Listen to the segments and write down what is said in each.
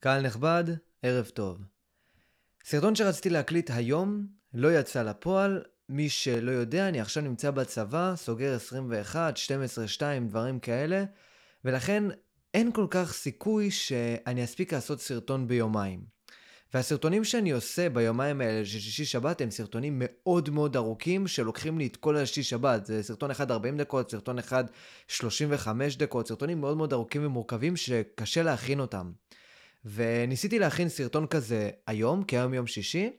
קהל נכבד, ערב טוב. סרטון שרציתי להקליט היום לא יצא לפועל. מי שלא יודע, אני עכשיו נמצא בצבא, סוגר 21, 12, 2, דברים כאלה, ולכן אין כל כך סיכוי שאני אספיק לעשות סרטון ביומיים. והסרטונים שאני עושה ביומיים האלה של שישי שבת הם סרטונים מאוד מאוד ארוכים שלוקחים לי את כל השישי שבת. זה סרטון אחד 40 דקות, סרטון אחד 35 דקות, סרטונים מאוד מאוד ארוכים ומורכבים שקשה להכין אותם. וניסיתי להכין סרטון כזה היום, כי היום יום שישי,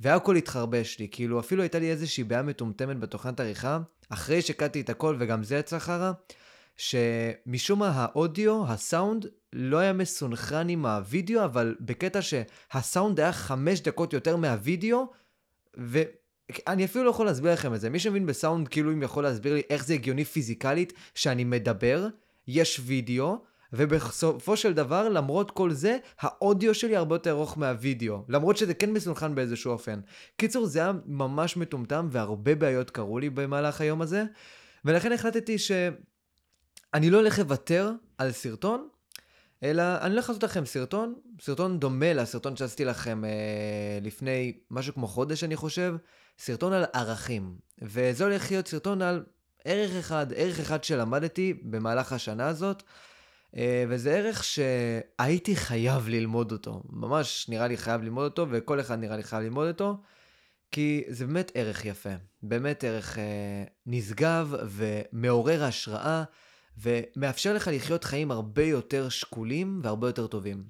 והכל התחרבש לי, כאילו אפילו הייתה לי איזושהי בעיה מטומטמת בתוכנת עריכה, אחרי שקעתי את הכל וגם זה יצא חרא, שמשום מה האודיו, הסאונד, לא היה מסונכרן עם הווידאו, אבל בקטע שהסאונד היה חמש דקות יותר מהווידאו, ואני אפילו לא יכול להסביר לכם את זה. מי שמבין בסאונד, כאילו אם יכול להסביר לי איך זה הגיוני פיזיקלית שאני מדבר, יש וידאו, ובסופו של דבר, למרות כל זה, האודיו שלי הרבה יותר ארוך מהווידאו. למרות שזה כן מסונכן באיזשהו אופן. קיצור, זה היה ממש מטומטם, והרבה בעיות קרו לי במהלך היום הזה, ולכן החלטתי שאני לא הולך לוותר על סרטון, אלא אני הולך לעשות לכם סרטון, סרטון דומה לסרטון שעשיתי לכם אה, לפני משהו כמו חודש, אני חושב, סרטון על ערכים. וזה הולך להיות סרטון על ערך אחד, ערך אחד שלמדתי במהלך השנה הזאת. אה, וזה ערך שהייתי חייב ללמוד אותו. ממש נראה לי חייב ללמוד אותו, וכל אחד נראה לי חייב ללמוד אותו, כי זה באמת ערך יפה. באמת ערך אה, נשגב ומעורר השראה, ומאפשר לך לחיות חיים הרבה יותר שקולים והרבה יותר טובים.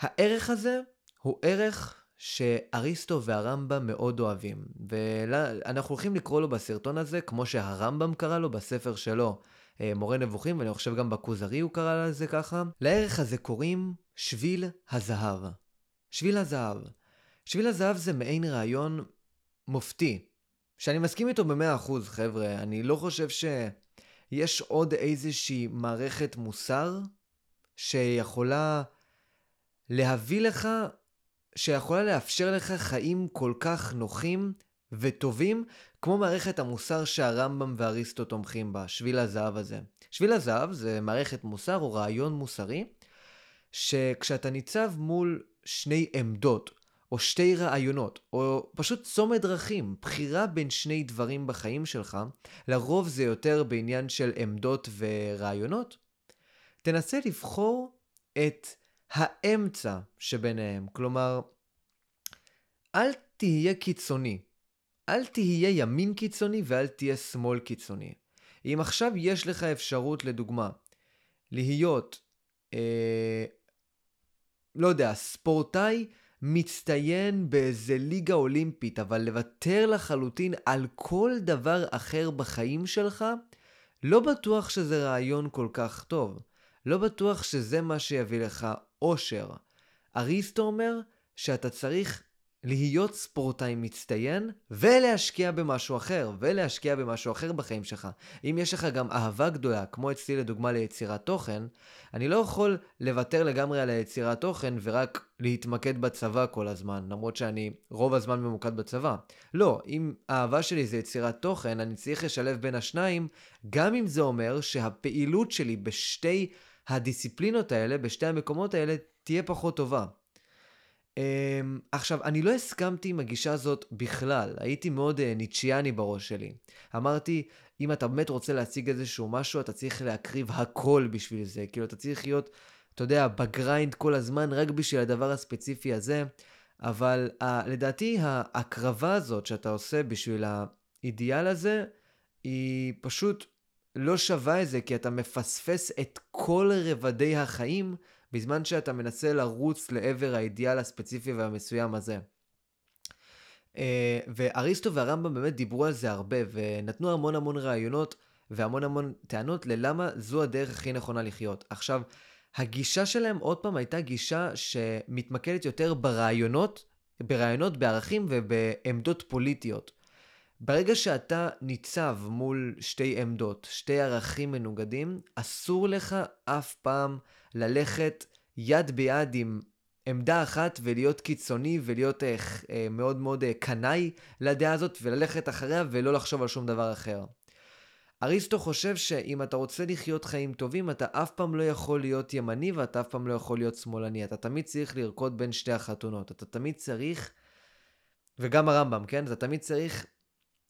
הערך הזה הוא ערך שאריסטו והרמב"ם מאוד אוהבים, ואנחנו הולכים לקרוא לו בסרטון הזה, כמו שהרמב"ם קרא לו בספר שלו, מורה נבוכים, ואני חושב גם בכוזרי הוא קרא לזה ככה. לערך הזה קוראים שביל הזהב. שביל הזהב. שביל הזהב זה מעין רעיון מופתי, שאני מסכים איתו במאה אחוז, חבר'ה. אני לא חושב שיש עוד איזושהי מערכת מוסר שיכולה להביא לך, שיכולה לאפשר לך חיים כל כך נוחים וטובים, כמו מערכת המוסר שהרמב"ם ואריסטו תומכים בה, שביל הזהב הזה. שביל הזהב זה מערכת מוסר או רעיון מוסרי, שכשאתה ניצב מול שני עמדות, או שתי רעיונות, או פשוט צומת דרכים, בחירה בין שני דברים בחיים שלך, לרוב זה יותר בעניין של עמדות ורעיונות, תנסה לבחור את האמצע שביניהם. כלומר, אל תהיה קיצוני. אל תהיה ימין קיצוני ואל תהיה שמאל קיצוני. אם עכשיו יש לך אפשרות, לדוגמה, להיות, אה, לא יודע, ספורטאי מצטיין באיזה ליגה אולימפית, אבל לוותר לחלוטין על כל דבר אחר בחיים שלך, לא בטוח שזה רעיון כל כך טוב. לא בטוח שזה מה שיביא לך אושר. אריסטו אומר שאתה צריך להיות ספורטאי מצטיין ולהשקיע במשהו אחר, ולהשקיע במשהו אחר בחיים שלך. אם יש לך גם אהבה גדולה, כמו אצלי לדוגמה ליצירת תוכן, אני לא יכול לוותר לגמרי על היצירת תוכן ורק להתמקד בצבא כל הזמן, למרות שאני רוב הזמן ממוקד בצבא. לא, אם האהבה שלי זה יצירת תוכן, אני צריך לשלב בין השניים, גם אם זה אומר שהפעילות שלי בשתי הדיסציפלינות האלה, בשתי המקומות האלה, תהיה פחות טובה. Um, עכשיו, אני לא הסכמתי עם הגישה הזאת בכלל, הייתי מאוד uh, ניטשיאני בראש שלי. אמרתי, אם אתה באמת רוצה להציג איזשהו משהו, אתה צריך להקריב הכל בשביל זה. כאילו, אתה צריך להיות, אתה יודע, ב grind כל הזמן, רק בשביל הדבר הספציפי הזה. אבל uh, לדעתי, ההקרבה הזאת שאתה עושה בשביל האידיאל הזה, היא פשוט לא שווה את זה, כי אתה מפספס את כל רבדי החיים בזמן שאתה מנסה לרוץ לעבר האידיאל הספציפי והמסוים הזה. אה, ואריסטו והרמב"ם באמת דיברו על זה הרבה, ונתנו המון המון רעיונות והמון המון טענות ללמה זו הדרך הכי נכונה לחיות. עכשיו, הגישה שלהם עוד פעם הייתה גישה שמתמקדת יותר ברעיונות, ברעיונות, בערכים ובעמדות פוליטיות. ברגע שאתה ניצב מול שתי עמדות, שתי ערכים מנוגדים, אסור לך אף פעם ללכת יד ביד עם עמדה אחת ולהיות קיצוני ולהיות אה, אה, מאוד מאוד אה, קנאי לדעה הזאת וללכת אחריה ולא לחשוב על שום דבר אחר. אריסטו חושב שאם אתה רוצה לחיות חיים טובים, אתה אף פעם לא יכול להיות ימני ואתה אף פעם לא יכול להיות שמאלני. אתה תמיד צריך לרקוד בין שתי החתונות. אתה תמיד צריך, וגם הרמב"ם, כן? אתה תמיד צריך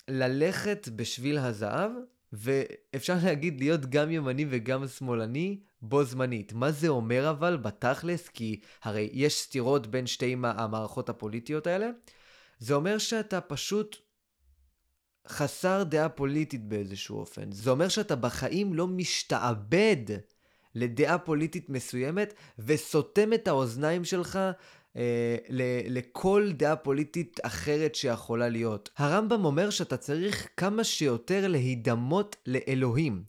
ללכת בשביל הזהב, ואפשר להגיד להיות גם ימני וגם שמאלני בו זמנית. מה זה אומר אבל בתכלס? כי הרי יש סתירות בין שתי המערכות הפוליטיות האלה. זה אומר שאתה פשוט חסר דעה פוליטית באיזשהו אופן. זה אומר שאתה בחיים לא משתעבד לדעה פוליטית מסוימת וסותם את האוזניים שלך אה, לכל דעה פוליטית אחרת שיכולה להיות. הרמב"ם אומר שאתה צריך כמה שיותר להידמות לאלוהים.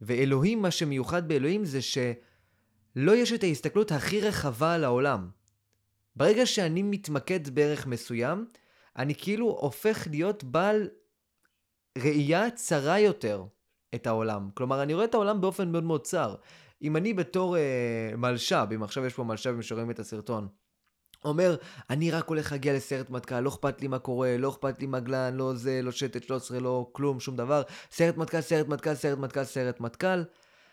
ואלוהים, מה שמיוחד באלוהים זה שלא יש את ההסתכלות הכי רחבה על העולם. ברגע שאני מתמקד בערך מסוים, אני כאילו הופך להיות בעל ראייה צרה יותר את העולם. כלומר, אני רואה את העולם באופן מאוד מאוד צר. אם אני בתור אה, מלש"ב, אם עכשיו יש פה מלש"בים שרואים את הסרטון, אומר, אני רק הולך להגיע לסרט מטכ"ל, לא אכפת לי מה קורה, לא אכפת לי מגלן, לא זה, לא שטת 13, לא כלום, שום דבר. סרט מטכ"ל, סרט מטכ"ל, סרט מטכ"ל, סרט מטכ"ל.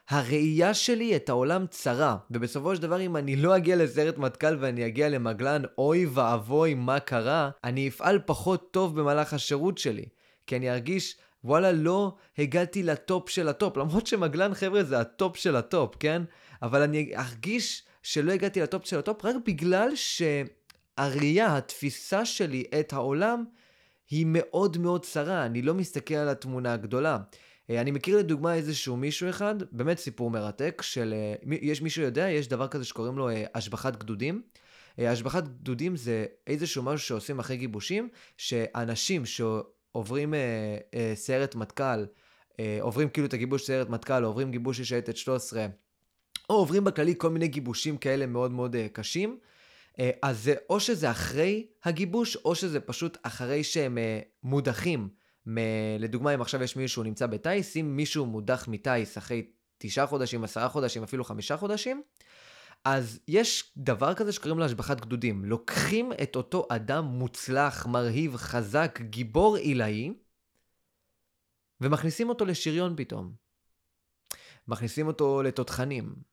הראייה שלי את העולם צרה, ובסופו של דבר אם אני לא אגיע לסרט מטכ"ל ואני אגיע למגלן, אוי ואבוי מה קרה, אני אפעל פחות טוב במהלך השירות שלי. כי אני ארגיש, וואלה, לא הגעתי ל top של ה top, למרות שמגלן, חבר'ה, זה ה top של ה top, כן? אבל אני ארגיש שלא הגעתי ל top של ה top רק בגלל שהראייה, התפיסה שלי את העולם, היא מאוד מאוד צרה, אני לא מסתכל על התמונה הגדולה. אה, אני מכיר לדוגמה איזשהו מישהו אחד, באמת סיפור מרתק, של... אה, יש מישהו יודע, יש דבר כזה שקוראים לו אה, השבחת גדודים. השבחת גדודים זה איזשהו משהו שעושים אחרי גיבושים, שאנשים שעוברים סיירת מטכ"ל, עוברים כאילו את הגיבוש סיירת מטכ"ל, עוברים גיבוש של שייטת 13, או עוברים בכללי כל מיני גיבושים כאלה מאוד מאוד uh, קשים. Uh, אז זה או שזה אחרי הגיבוש, או שזה פשוט אחרי שהם uh, מודחים. מ- לדוגמה, אם עכשיו יש מישהו נמצא בטיס, אם מישהו מודח מטיס אחרי תשעה חודשים, עשרה חודשים, אפילו חמישה חודשים, אז יש דבר כזה שקוראים לו השבחת גדודים. לוקחים את אותו אדם מוצלח, מרהיב, חזק, גיבור עילאי, ומכניסים אותו לשריון פתאום. מכניסים אותו לתותחנים.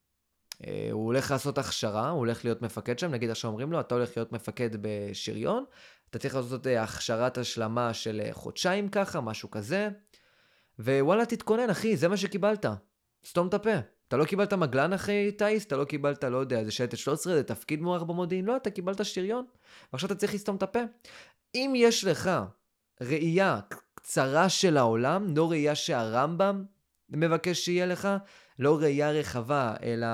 אה, הוא הולך לעשות הכשרה, הוא הולך להיות מפקד שם, נגיד עכשיו אומרים לו, אתה הולך להיות מפקד בשריון, אתה צריך לעשות אה, הכשרת השלמה של אה, חודשיים ככה, משהו כזה, ווואלה, תתכונן, אחי, זה מה שקיבלת. סתום את הפה. אתה לא קיבלת מגלן אחרי טייס, אתה לא קיבלת, לא יודע, זה שייטת 13, זה תפקיד מוערך במודיעין, לא, אתה קיבלת שריון, ועכשיו אתה צריך לסתום את הפה. אם יש לך ראייה קצרה של העולם, לא ראייה שהרמב"ם מבקש שיהיה לך, לא ראייה רחבה, אלא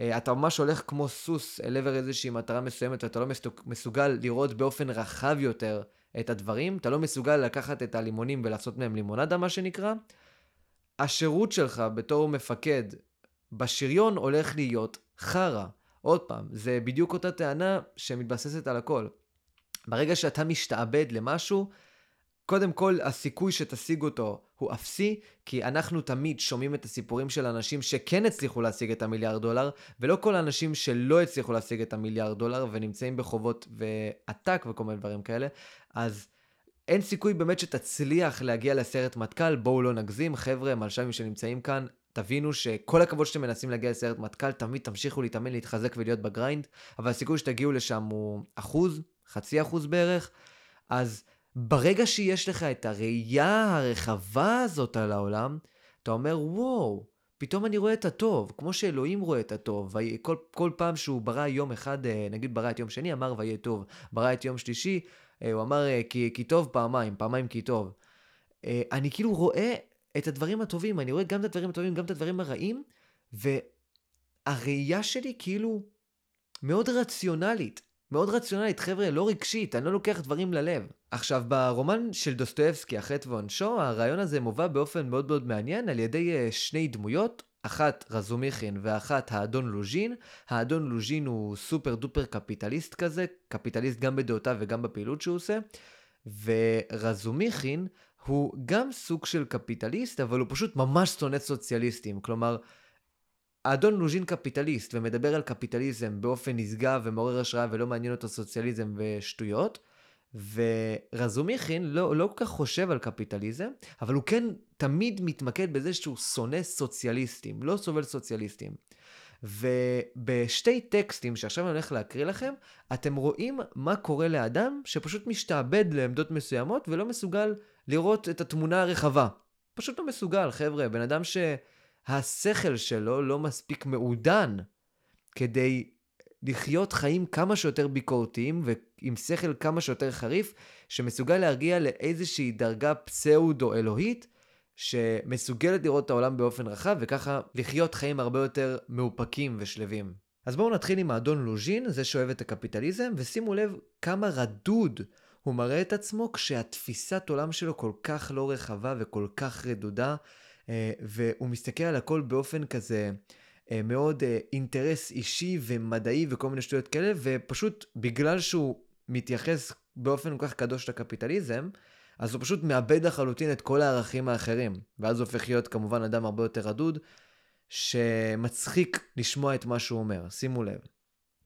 אה, אתה ממש הולך כמו סוס אל עבר איזושהי מטרה מסוימת, ואתה לא מסוגל לראות באופן רחב יותר את הדברים, אתה לא מסוגל לקחת את הלימונים ולעשות מהם לימונדה, מה שנקרא. השירות שלך בתור מפקד בשריון הולך להיות חרא. עוד פעם, זה בדיוק אותה טענה שמתבססת על הכל. ברגע שאתה משתעבד למשהו, קודם כל, הסיכוי שתשיג אותו הוא אפסי, כי אנחנו תמיד שומעים את הסיפורים של אנשים שכן הצליחו להשיג את המיליארד דולר, ולא כל האנשים שלא הצליחו להשיג את המיליארד דולר ונמצאים בחובות ועתק וכל מיני דברים כאלה, אז אין סיכוי באמת שתצליח להגיע לסרט מטכ"ל, בואו לא נגזים, חבר'ה, מלש"בים שנמצאים כאן, תבינו שכל הכבוד שאתם מנסים להגיע לסיירת מטכ"ל, תמיד תמשיכו להתאמן, להתחזק ולהיות ב grind, אבל הסיכוי שתגיעו לשם הוא אחוז, חצי אחוז בערך, אז... ברגע שיש לך את הראייה הרחבה הזאת על העולם, אתה אומר, וואו, פתאום אני רואה את הטוב, כמו שאלוהים רואה את הטוב. כל, כל פעם שהוא ברא יום אחד, אה, נגיד ברא את יום שני, אמר ויהיה טוב. ברא את יום שלישי, אה, הוא אמר אה, כי, כי טוב פעמיים, פעמיים כי טוב. אני כאילו רואה את הדברים הטובים, אני רואה גם את הדברים הטובים, גם את הדברים הרעים, והראייה שלי כאילו מאוד רציונלית. מאוד רציונלית, חבר'ה, לא רגשית, אני לא לוקח דברים ללב. עכשיו, ברומן של דוסטויבסקי, החטא ועונשו, הרעיון הזה מובא באופן מאוד מאוד מעניין על ידי uh, שני דמויות, אחת רזומיכין ואחת האדון לוז'ין. האדון לוז'ין הוא super duper קפיטליסט כזה, קפיטליסט גם בדעותיו וגם בפעילות שהוא עושה, ורזומיכין הוא גם סוג של קפיטליסט, אבל הוא פשוט ממש שונא סוציאליסטים. כלומר, האדון לוז'ין קפיטליסט ומדבר על קפיטליזם באופן נשגב ומעורר השראה ולא מעניין אותו סוציאליזם ושטויות, ורזומיכין לא, לא כל כך חושב על קפיטליזם, אבל הוא כן תמיד מתמקד בזה שהוא שונא סוציאליסטים, לא סובל סוציאליסטים. ובשתי טקסטים שעכשיו אני הולך להקריא לכם, אתם רואים מה קורה לאדם שפשוט משתעבד לעמדות מסוימות ולא מסוגל לראות את התמונה הרחבה. פשוט לא מסוגל, חבר'ה. בן אדם שהשכל שלו לא מספיק מעודן כדי לחיות חיים כמה שיותר ביקורתיים ועם שכל כמה שיותר חריף, שמסוגל להרגיע לאיזושהי דרגה פסאודו-אלוהית, שמסוגלת לראות את העולם באופן רחב, וככה לחיות חיים הרבה יותר מאופקים ושלווים. אז בואו נתחיל עם האדון לוז'ין, זה שאוהב את הקפיטליזם, ושימו לב כמה רדוד הוא מראה את עצמו כשהתפיסת עולם שלו כל כך לא רחבה וכל כך רדודה, והוא מסתכל על הכל באופן כזה אה, מאוד אה, אינטרס אישי ומדעי וכל מיני שטויות כאלה, ופשוט בגלל שהוא מתייחס באופן כל כך קדוש לקפיטליזם, אז הוא פשוט מאבד לחלוטין את כל הערכים האחרים. ואז הוא הופך להיות כמובן אדם הרבה יותר רדוד, שמצחיק לשמוע את מה שהוא אומר. שימו לב.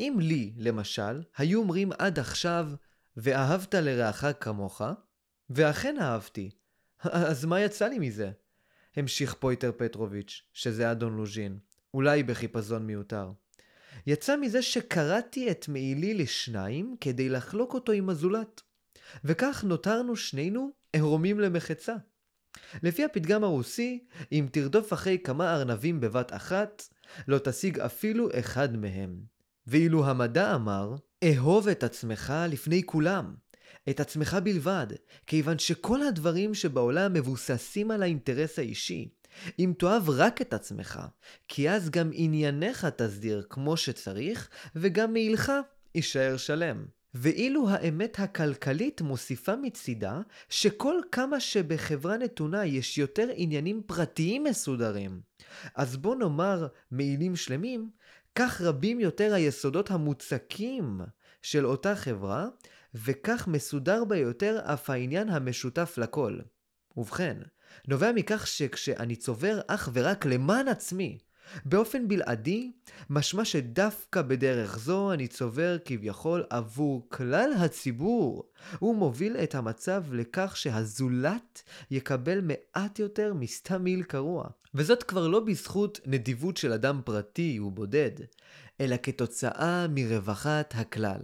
אם לי, למשל, היו אומרים עד עכשיו, ואהבת לרעך כמוך, ואכן אהבתי, אז מה יצא לי מזה? המשיך פויטר פטרוביץ', שזה אדון לוז'ין, אולי בחיפזון מיותר. יצא מזה שקראתי את מעילי לשניים כדי לחלוק אותו עם הזולת. וכך נותרנו שנינו ערומים למחצה. לפי הפתגם הרוסי, אם תרדוף אחרי כמה ארנבים בבת אחת, לא תשיג אפילו אחד מהם. ואילו המדע אמר, אהוב את עצמך לפני כולם, את עצמך בלבד, כיוון שכל הדברים שבעולם מבוססים על האינטרס האישי. אם תאהב רק את עצמך, כי אז גם ענייניך תסדיר כמו שצריך, וגם מעילך יישאר שלם. ואילו האמת הכלכלית מוסיפה מצידה שכל כמה שבחברה נתונה יש יותר עניינים פרטיים מסודרים, אז בוא נאמר מעילים שלמים, כך רבים יותר היסודות המוצקים של אותה חברה, וכך מסודר ביותר אף העניין המשותף לכל. ובכן, נובע מכך שכשאני צובר אך ורק למען עצמי, באופן בלעדי, משמע שדווקא בדרך זו אני צובר כביכול עבור כלל הציבור. הוא מוביל את המצב לכך שהזולת יקבל מעט יותר מסתם מיל קרוע. וזאת כבר לא בזכות נדיבות של אדם פרטי ובודד, אלא כתוצאה מרווחת הכלל.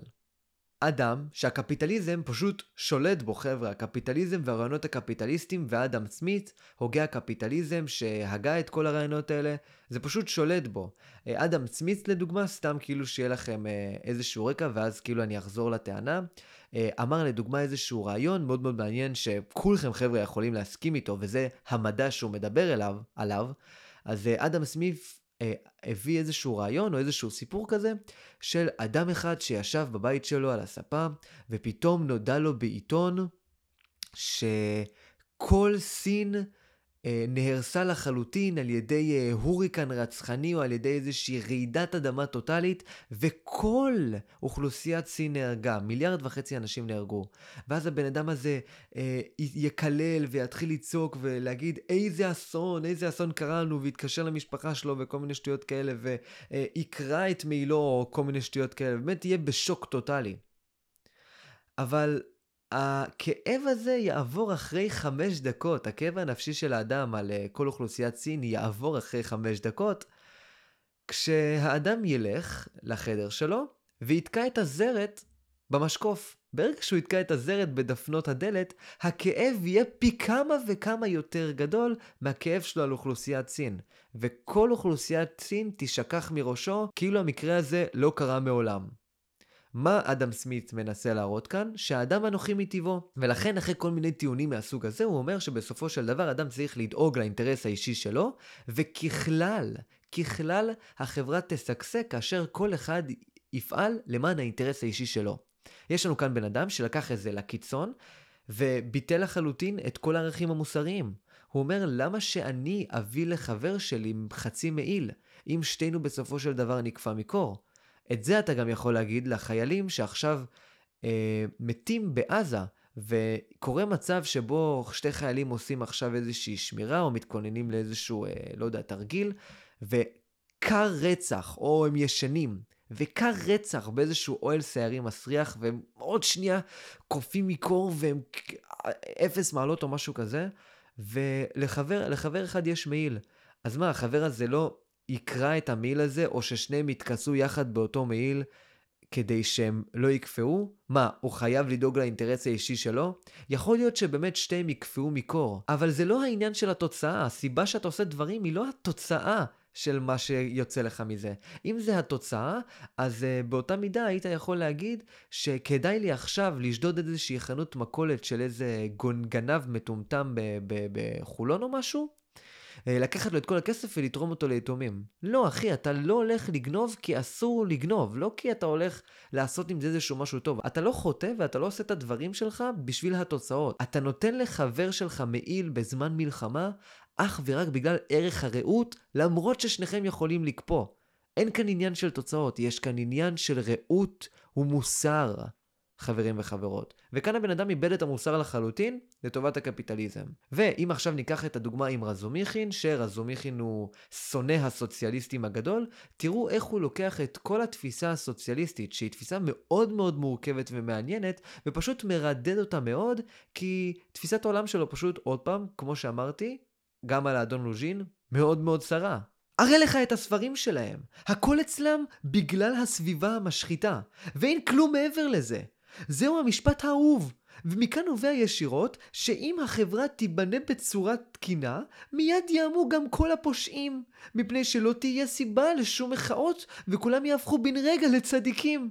אדם שהקפיטליזם פשוט שולט בו חבר'ה, הקפיטליזם והרעיונות הקפיטליסטיים ואדם סמית, הוגה הקפיטליזם שהגה את כל הרעיונות האלה, זה פשוט שולט בו. אה, אדם סמית לדוגמה, סתם כאילו שיהיה לכם אה, איזשהו רקע ואז כאילו אני אחזור לטענה, אה, אמר לדוגמה איזשהו רעיון מאוד מאוד מעניין שכולכם חבר'ה יכולים להסכים איתו וזה המדע שהוא מדבר אליו, עליו. אז אדם סמית הביא איזשהו רעיון או איזשהו סיפור כזה של אדם אחד שישב בבית שלו על הספה ופתאום נודע לו בעיתון שכל סין אה, נהרסה לחלוטין על ידי אה, הוריקן רצחני או על ידי איזושהי רעידת אדמה טוטאלית, וכל אוכלוסיית סין נהרגה, מיליארד וחצי אנשים נהרגו. ואז הבן אדם הזה אה, יקלל ויתחיל לצעוק ולהגיד איזה אסון, איזה אסון קרה לנו, ויתקשר למשפחה שלו וכל מיני שטויות כאלה, ויקרא את מעילו או כל מיני שטויות כאלה, באמת יהיה בשוק טוטאלי. אבל הכאב הזה יעבור אחרי חמש דקות, הכאב הנפשי של האדם על אה, כל אוכלוסיית סין יעבור אחרי חמש דקות, כשהאדם ילך לחדר שלו ויתקע את הזרת במשקוף. ברגע שהוא יתקע את הזרת בדפנות הדלת, הכאב יהיה פי כמה וכמה יותר גדול מהכאב שלו על אוכלוסיית סין. וכל אוכלוסיית סין תשכח מראשו כאילו המקרה הזה לא קרה מעולם. מה אדם סמית מנסה להראות כאן? שהאדם אנוכי מטבעו. ולכן אחרי כל מיני טיעונים מהסוג הזה, הוא אומר שבסופו של דבר אדם צריך לדאוג לאינטרס האישי שלו, וככלל, ככלל החברה תשגשג כאשר כל אחד יפעל למען האינטרס האישי שלו. יש לנו כאן בן אדם שלקח את זה לקיצון, וביטל לחלוטין את כל הערכים המוסריים. הוא אומר, למה שאני אביא לחבר שלי חצי מעיל, אם שתינו בסופו של דבר נקפא מקור? את זה אתה גם יכול להגיד לחיילים שעכשיו אה, מתים בעזה, וקורה מצב שבו שתי חיילים עושים עכשיו איזושהי שמירה, או מתכוננים לאיזשהו, אה, לא יודע, תרגיל, וקר רצח, או הם ישנים, וקר רצח באיזשהו אוהל סיירים מסריח, והם עוד שנייה קופאים מקור והם אפס מעלות או משהו כזה, ולחבר אחד יש מעיל. אז מה, החבר הזה לא יקרא את המעיל הזה, או ששניהם יתכסו יחד באותו מעיל כדי שהם לא יקפאו? מה, הוא חייב לדאוג לאינטרס האישי שלו? יכול להיות שבאמת שתיהם יקפאו מקור, אבל זה לא העניין של התוצאה. הסיבה שאתה עושה דברים היא לא התוצאה של מה שיוצא לך מזה. אם זה התוצאה, אז uh, באותה מידה היית יכול להגיד שכדאי לי עכשיו לשדוד איזושהי חנות מכולת של איזה גנב מטומטם בחולון או משהו, לקחת לו את כל הכסף ולתרום אותו ליתומים. לא, אחי, אתה לא הולך לגנוב כי אסור לגנוב, לא כי אתה הולך לעשות עם זה איזשהו משהו טוב. אתה לא חוטא ואתה לא עושה את הדברים שלך בשביל התוצאות. אתה נותן לחבר שלך מעיל בזמן מלחמה, אך ורק בגלל ערך הרעות, למרות ששניכם יכולים לקפוא. אין כאן עניין של תוצאות, יש כאן עניין של רעות ומוסר. חברים וחברות. וכאן הבן אדם איבד את המוסר לחלוטין לטובת הקפיטליזם. ואם עכשיו ניקח את הדוגמה עם רזומיכין, שרזומיכין הוא שונא הסוציאליסטים הגדול, תראו איך הוא לוקח את כל התפיסה הסוציאליסטית, שהיא תפיסה מאוד מאוד מורכבת ומעניינת, ופשוט מרדד אותה מאוד, כי תפיסת העולם שלו פשוט, עוד פעם, כמו שאמרתי, גם על האדון לוז'ין, מאוד מאוד צרה. אראה לך את הספרים שלהם. הכל אצלם בגלל הסביבה המשחיתה. ואין כלום מעבר לזה. זהו המשפט האהוב. ומכאן נובע ישירות שאם החברה תיבנה בצורה תקינה, מיד יעמו גם כל הפושעים, מפני שלא תהיה סיבה לשום מחאות, וכולם יהפכו בן רגע לצדיקים.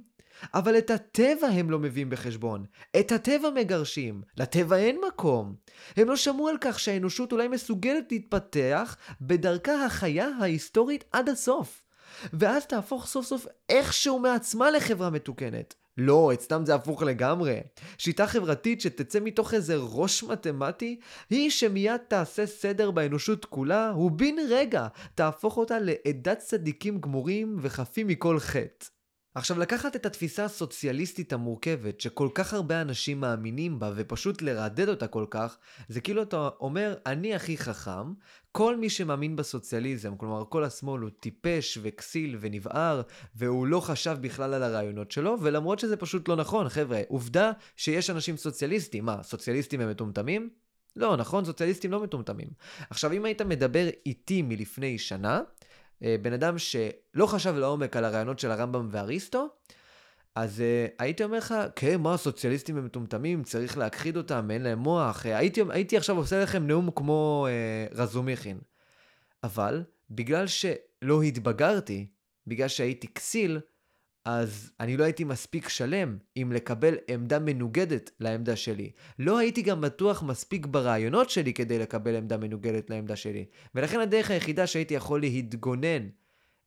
אבל את הטבע הם לא מביאים בחשבון. את הטבע מגרשים. לטבע אין מקום. הם לא שמעו על כך שהאנושות אולי מסוגלת להתפתח בדרכה החיה ההיסטורית עד הסוף. ואז תהפוך סוף סוף איכשהו מעצמה לחברה מתוקנת. לא, אצלם זה הפוך לגמרי. שיטה חברתית שתצא מתוך איזה ראש מתמטי, היא שמיד תעשה סדר באנושות כולה, ובן רגע תהפוך אותה לעדת צדיקים גמורים וחפים מכל חטא. עכשיו לקחת את התפיסה הסוציאליסטית המורכבת שכל כך הרבה אנשים מאמינים בה ופשוט לרדד אותה כל כך, זה כאילו אתה אומר אני הכי חכם, כל מי שמאמין בסוציאליזם, כלומר כל השמאל הוא טיפש וכסיל ונבער והוא לא חשב בכלל על הרעיונות שלו ולמרות שזה פשוט לא נכון חבר'ה, עובדה שיש אנשים סוציאליסטים, מה סוציאליסטים הם מטומטמים? לא, נכון, סוציאליסטים לא מטומטמים. עכשיו, אם היית מדבר איתי מלפני שנה, בן אדם שלא חשב לעומק על הרעיונות של הרמב"ם ואריסטו, אז uh, הייתי אומר לך, כן, מה, הסוציאליסטים הם מטומטמים, צריך להכחיד אותם, אין להם מוח. Uh, הייתי, הייתי עכשיו עושה לכם נאום כמו uh, רזומיכין. אבל, בגלל שלא התבגרתי, בגלל שהייתי כסיל, אז אני לא הייתי מספיק שלם עם לקבל עמדה מנוגדת לעמדה שלי. לא הייתי גם בטוח מספיק ברעיונות שלי כדי לקבל עמדה מנוגדת לעמדה שלי. ולכן הדרך היחידה שהייתי יכול להתגונן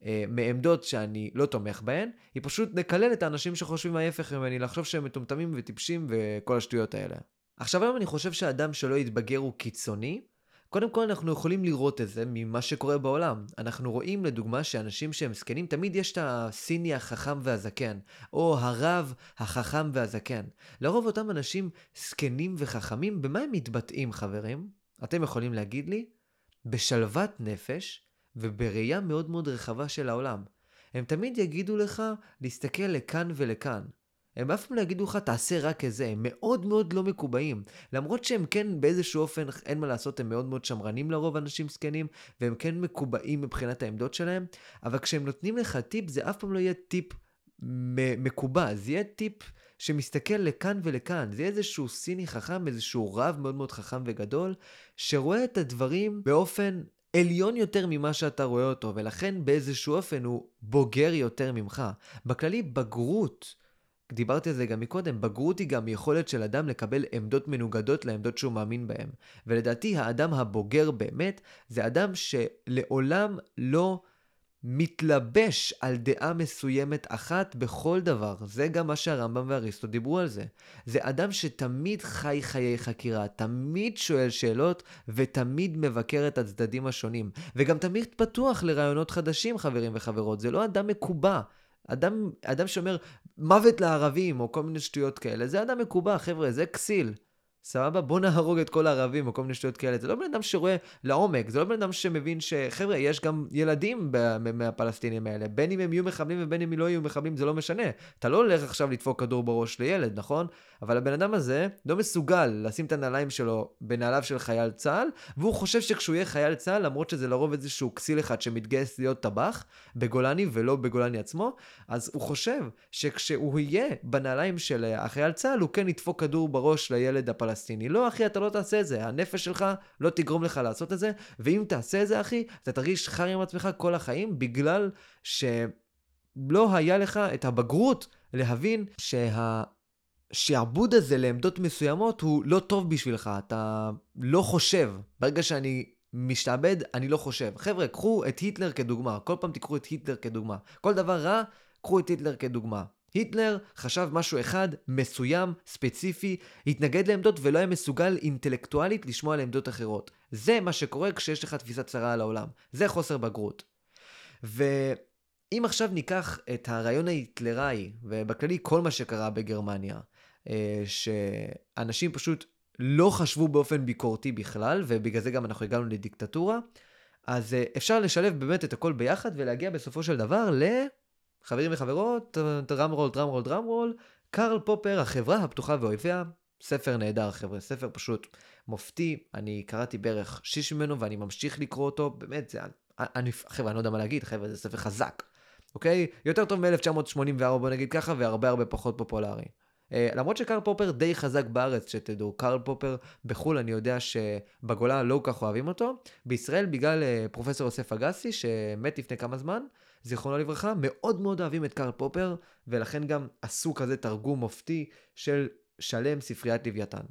אה, מעמדות שאני לא תומך בהן, היא פשוט לקלל את האנשים שחושבים ההפך ממני, לחשוב שהם מטומטמים וטיפשים וכל השטויות האלה. עכשיו היום אני חושב שאדם שלא יתבגר הוא קיצוני, קודם כל אנחנו יכולים לראות את זה ממה שקורה בעולם. אנחנו רואים לדוגמה שאנשים שהם זקנים, תמיד יש את הסיני החכם והזקן, או הרב החכם והזקן. לרוב אותם אנשים זקנים וחכמים, במה הם מתבטאים חברים? אתם יכולים להגיד לי? בשלוות נפש ובראייה מאוד מאוד רחבה של העולם. הם תמיד יגידו לך להסתכל לכאן ולכאן. הם אף פעם לא יגידו לך תעשה רק את זה, הם מאוד מאוד לא מקובעים. למרות שהם כן באיזשהו אופן, אין מה לעשות, הם מאוד מאוד שמרנים לרוב אנשים זקנים, והם כן מקובעים מבחינת העמדות שלהם, אבל כשהם נותנים לך טיפ, זה אף פעם לא יהיה טיפ מקובע, זה יהיה טיפ שמסתכל לכאן ולכאן, זה יהיה איזשהו סיני חכם, איזשהו רב מאוד מאוד חכם וגדול, שרואה את הדברים באופן עליון יותר ממה שאתה רואה אותו, ולכן באיזשהו אופן הוא בוגר יותר ממך. בכללי, בגרות דיברתי על זה גם מקודם, בגרות היא גם יכולת של אדם לקבל עמדות מנוגדות לעמדות שהוא מאמין בהן. ולדעתי האדם הבוגר באמת, זה אדם שלעולם לא מתלבש על דעה מסוימת אחת בכל דבר. זה גם מה שהרמב"ם ואריסטו דיברו על זה. זה אדם שתמיד חי חיי חקירה, תמיד שואל שאלות ותמיד מבקר את הצדדים השונים. וגם תמיד פתוח לרעיונות חדשים, חברים וחברות. זה לא אדם מקובע. אדם, אדם שאומר מוות לערבים או כל מיני שטויות כאלה, זה אדם מקובע, חבר'ה, זה כסיל. סבבה? בוא נהרוג את כל הערבים או כל מיני שטויות כאלה. זה לא בן אדם שרואה לעומק, זה לא בן אדם שמבין שחבר'ה, יש גם ילדים מהפלסטינים האלה. בין אם הם יהיו מחבלים ובין אם הם לא יהיו מחבלים, זה לא משנה. אתה לא הולך עכשיו לדפוק כדור בראש לילד, נכון? אבל הבן אדם הזה לא מסוגל לשים את הנעליים שלו בנעליו של חייל צה"ל, והוא חושב שכשהוא יהיה חייל צה"ל, למרות שזה לרוב איזשהו כסיל אחד שמתגייס להיות טבח בגולני ולא בגולני עצמו, אז הוא חושב שכשהוא יהיה בנעליים של החייל צה"ל, הוא כן ידפוק כדור בראש לילד הפלסטיני. לא, אחי, אתה לא תעשה את זה. הנפש שלך לא תגרום לך לעשות את זה, ואם תעשה את זה, אחי, אתה תרגיש חר עם עצמך כל החיים, בגלל שלא היה לך את הבגרות להבין שה... שהשעבוד הזה לעמדות מסוימות הוא לא טוב בשבילך, אתה לא חושב. ברגע שאני משתעבד, אני לא חושב. חבר'ה, קחו את היטלר כדוגמה. כל פעם תיקחו את היטלר כדוגמה. כל דבר רע, קחו את היטלר כדוגמה. היטלר חשב משהו אחד, מסוים, ספציפי, התנגד לעמדות ולא היה מסוגל אינטלקטואלית לשמוע על עמדות אחרות. זה מה שקורה כשיש לך תפיסת צרה על העולם. זה חוסר בגרות. ואם עכשיו ניקח את הרעיון ההיטלראי, ובכללי כל מה שקרה בגרמניה, אה, שאנשים פשוט לא חשבו באופן ביקורתי בכלל, ובגלל זה גם אנחנו הגענו לדיקטטורה, אז אה, אפשר לשלב באמת את הכל ביחד ולהגיע בסופו של דבר ל... חברים וחברות, דרם רול, דרם רול, דרם רול, קרל פופר, החברה הפתוחה ואויביה, ספר נהדר חבר'ה, ספר פשוט מופתי, אני קראתי בערך שיש ממנו ואני ממשיך לקרוא אותו, באמת, זה, אני, חבר'ה, אני לא יודע מה להגיד, חבר'ה, זה ספר חזק, אוקיי? יותר טוב מ-1984 בוא נגיד ככה, והרבה הרבה פחות פופולרי. Uh, למרות שקרל פופר די חזק בארץ, שתדעו, קרל פופר בחו"ל, אני יודע שבגולה לא כל כך אוהבים אותו. בישראל, בגלל uh, פרופסור יוסף אגסי, שמת לפני כמה זמן, זיכרונו לברכה, מאוד מאוד אוהבים את קרל פופר, ולכן גם עשו כזה תרגום מופתי של שלם ספריית לוויתן.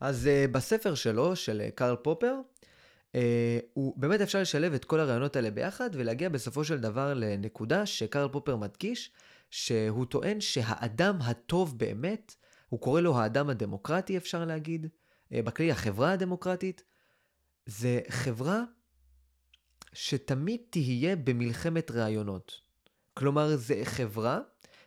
אז uh, בספר שלו, של uh, קרל פופר, uh, הוא באמת אפשר לשלב את כל הרעיונות האלה ביחד, ולהגיע בסופו של דבר לנקודה שקרל פופר מדגיש, שהוא טוען שהאדם הטוב באמת, הוא קורא לו האדם הדמוקרטי אפשר להגיד, בכלי החברה הדמוקרטית, זה חברה שתמיד תהיה במלחמת רעיונות. כלומר, זה חברה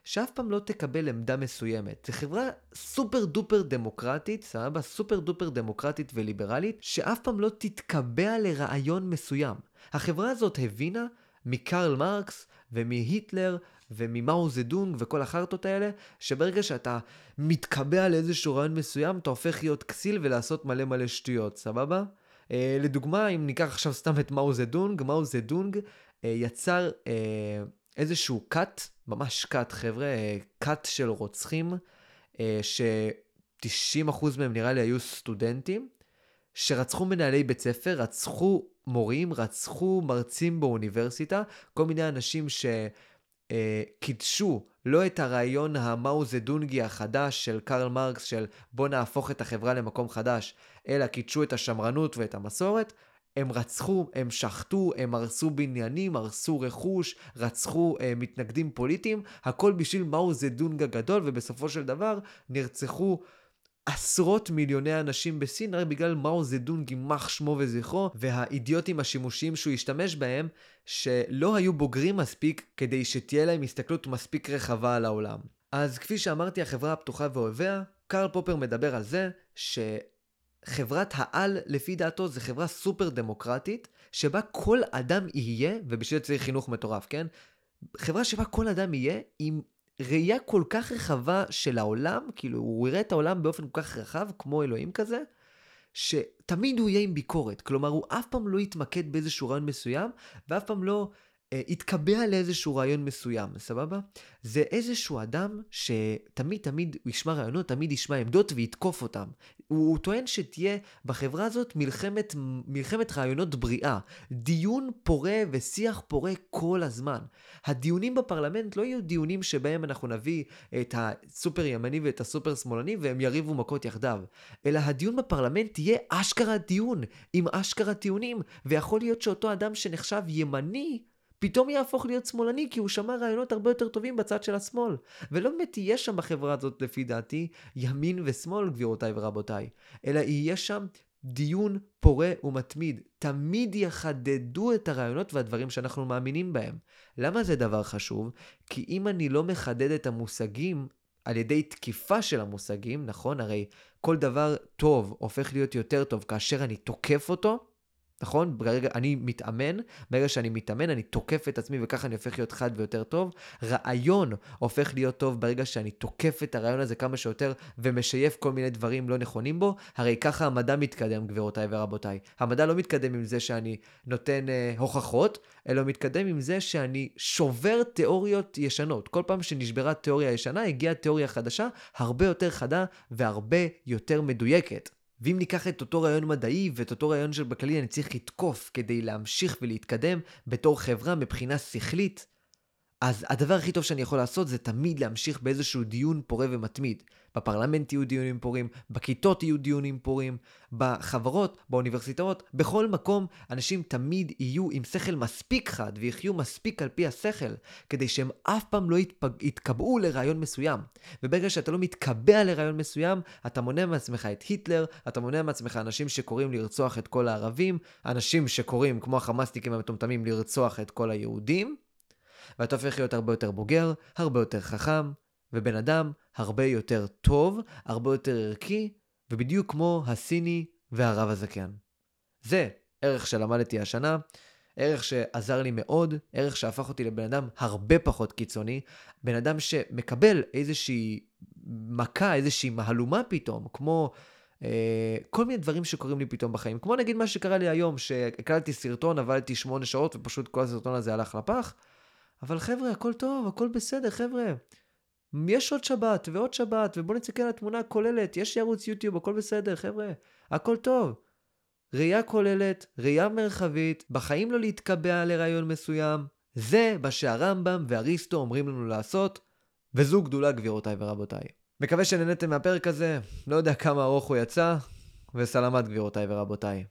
שאף פעם לא תקבל עמדה מסוימת. זו חברה super duper דמוקרטית, סבבה? super duper דמוקרטית וליברלית, שאף פעם לא תתקבע לרעיון מסוים. החברה הזאת הבינה מקרל מרקס ומהיטלר וממאו זדונג וכל החרטות האלה, שברגע שאתה מתקבע לאיזשהו רעיון מסוים, אתה הופך להיות כסיל ולעשות מלא מלא שטויות, סבבה? Uh, לדוגמה, אם ניקח עכשיו סתם את מאו זדונג, מאו זדונג uh, יצר uh, איזשהו כת, ממש כת, חבר'ה, כת של רוצחים, uh, ש-90% מהם נראה לי היו סטודנטים, שרצחו מנהלי בית ספר, רצחו מורים, רצחו מרצים באוניברסיטה, כל מיני אנשים ש... אה, קידשו לא את הרעיון המאו זדונגי החדש של קרל מרקס של בוא נהפוך את החברה למקום חדש, אלא קידשו את השמרנות ואת המסורת, הם רצחו, הם שחטו, הם הרסו בניינים, הרסו רכוש, רצחו אה, מתנגדים פוליטיים, הכל בשביל מאו זדונג הגדול, ובסופו של דבר נרצחו עשרות מיליוני אנשים בסין רק בגלל מאו זדונג יימח שמו וזכרו והאידיוטים השימושיים שהוא השתמש בהם שלא היו בוגרים מספיק כדי שתהיה להם הסתכלות מספיק רחבה על העולם. אז כפי שאמרתי החברה הפתוחה ואוהביה, קרל פופר מדבר על זה שחברת העל לפי דעתו זה חברה סופר דמוקרטית שבה כל אדם יהיה, ובשביל זה צריך חינוך מטורף, כן? חברה שבה כל אדם יהיה עם ראייה כל כך רחבה של העולם, כאילו הוא יראה את העולם באופן כל כך רחב, כמו אלוהים כזה, שתמיד הוא יהיה עם ביקורת. כלומר, הוא אף פעם לא יתמקד באיזשהו רעיון מסוים, ואף פעם לא אה, יתקבע לאיזשהו רעיון מסוים, סבבה? זה איזשהו אדם שתמיד תמיד הוא ישמע רעיונות, תמיד ישמע עמדות ויתקוף אותם. הוא, הוא טוען שתהיה בחברה הזאת מלחמת, מלחמת רעיונות בריאה. דיון פורה ושיח פורה כל הזמן. הדיונים בפרלמנט לא יהיו דיונים שבהם אנחנו נביא את הסופר ימני ואת הסופר שמאלני והם יריבו מכות יחדיו. אלא הדיון בפרלמנט תהיה אשכרה דיון, עם אשכרה טיעונים, ויכול להיות שאותו אדם שנחשב ימני, פתאום יהפוך להיות שמאלני כי הוא שמע רעיונות הרבה יותר טובים בצד של השמאל. ולא באמת יהיה שם בחברה הזאת לפי דעתי ימין ושמאל גבירותיי ורבותיי, אלא יהיה שם דיון פורה ומתמיד. תמיד יחדדו את הרעיונות והדברים שאנחנו מאמינים בהם. למה זה דבר חשוב? כי אם אני לא מחדד את המושגים על ידי תקיפה של המושגים, נכון? הרי כל דבר טוב הופך להיות יותר טוב כאשר אני תוקף אותו, נכון? ברגע, אני מתאמן, ברגע שאני מתאמן אני תוקף את עצמי וככה אני הופך להיות חד ויותר טוב. רעיון הופך להיות טוב ברגע שאני תוקף את הרעיון הזה כמה שיותר ומשייף כל מיני דברים לא נכונים בו. הרי ככה המדע מתקדם, גבירותיי ורבותיי. המדע לא מתקדם עם זה שאני נותן אה, הוכחות, אלא מתקדם עם זה שאני שובר תיאוריות ישנות. כל פעם שנשברה תיאוריה ישנה, הגיעה תיאוריה חדשה, הרבה יותר חדה והרבה יותר מדויקת. ואם ניקח את אותו רעיון מדעי ואת אותו רעיון של בכללי אני צריך לתקוף כדי להמשיך ולהתקדם בתור חברה מבחינה שכלית, אז הדבר הכי טוב שאני יכול לעשות זה תמיד להמשיך באיזשהו דיון פורה ומתמיד. בפרלמנט יהיו דיונים פורים, בכיתות יהיו דיונים פורים, בחברות, באוניברסיטאות, בכל מקום אנשים תמיד יהיו עם שכל מספיק חד ויחיו מספיק על פי השכל, כדי שהם אף פעם לא יתפג... יתקבעו לרעיון מסוים. וברגע שאתה לא מתקבע לרעיון מסוים, אתה מונע מעצמך את היטלר, אתה מונע מעצמך אנשים שקוראים לרצוח את כל הערבים, אנשים שקוראים, כמו החמאסניקים המטומטמים, לרצוח את כל היהודים. ואתה הופך להיות הרבה יותר בוגר, הרבה יותר חכם, ובן אדם הרבה יותר טוב, הרבה יותר ערכי, ובדיוק כמו הסיני והרב הזקן. זה ערך שלמדתי השנה, ערך שעזר לי מאוד, ערך שהפך אותי לבן אדם הרבה פחות קיצוני, בן אדם שמקבל איזושהי מכה, איזושהי מהלומה פתאום, כמו אה, כל מיני דברים שקורים לי פתאום בחיים. כמו נגיד מה שקרה לי היום, שהקלטתי סרטון, עבדתי שמונה שעות ופשוט כל הסרטון הזה הלך לפח. אבל חבר'ה, הכל טוב, הכל בסדר, חבר'ה. יש עוד שבת ועוד שבת, ובואו נסתכל על התמונה הכוללת, יש ערוץ יוטיוב, הכל בסדר, חבר'ה, הכל טוב. ראייה כוללת, ראייה מרחבית, בחיים לא להתקבע לרעיון מסוים, זה מה שהרמב"ם ואריסטו אומרים לנו לעשות, וזו גדולה גבירותיי ורבותיי. מקווה שנהנתם מהפרק הזה, לא יודע כמה ארוך הוא יצא, וסלמת גבירותיי ורבותיי.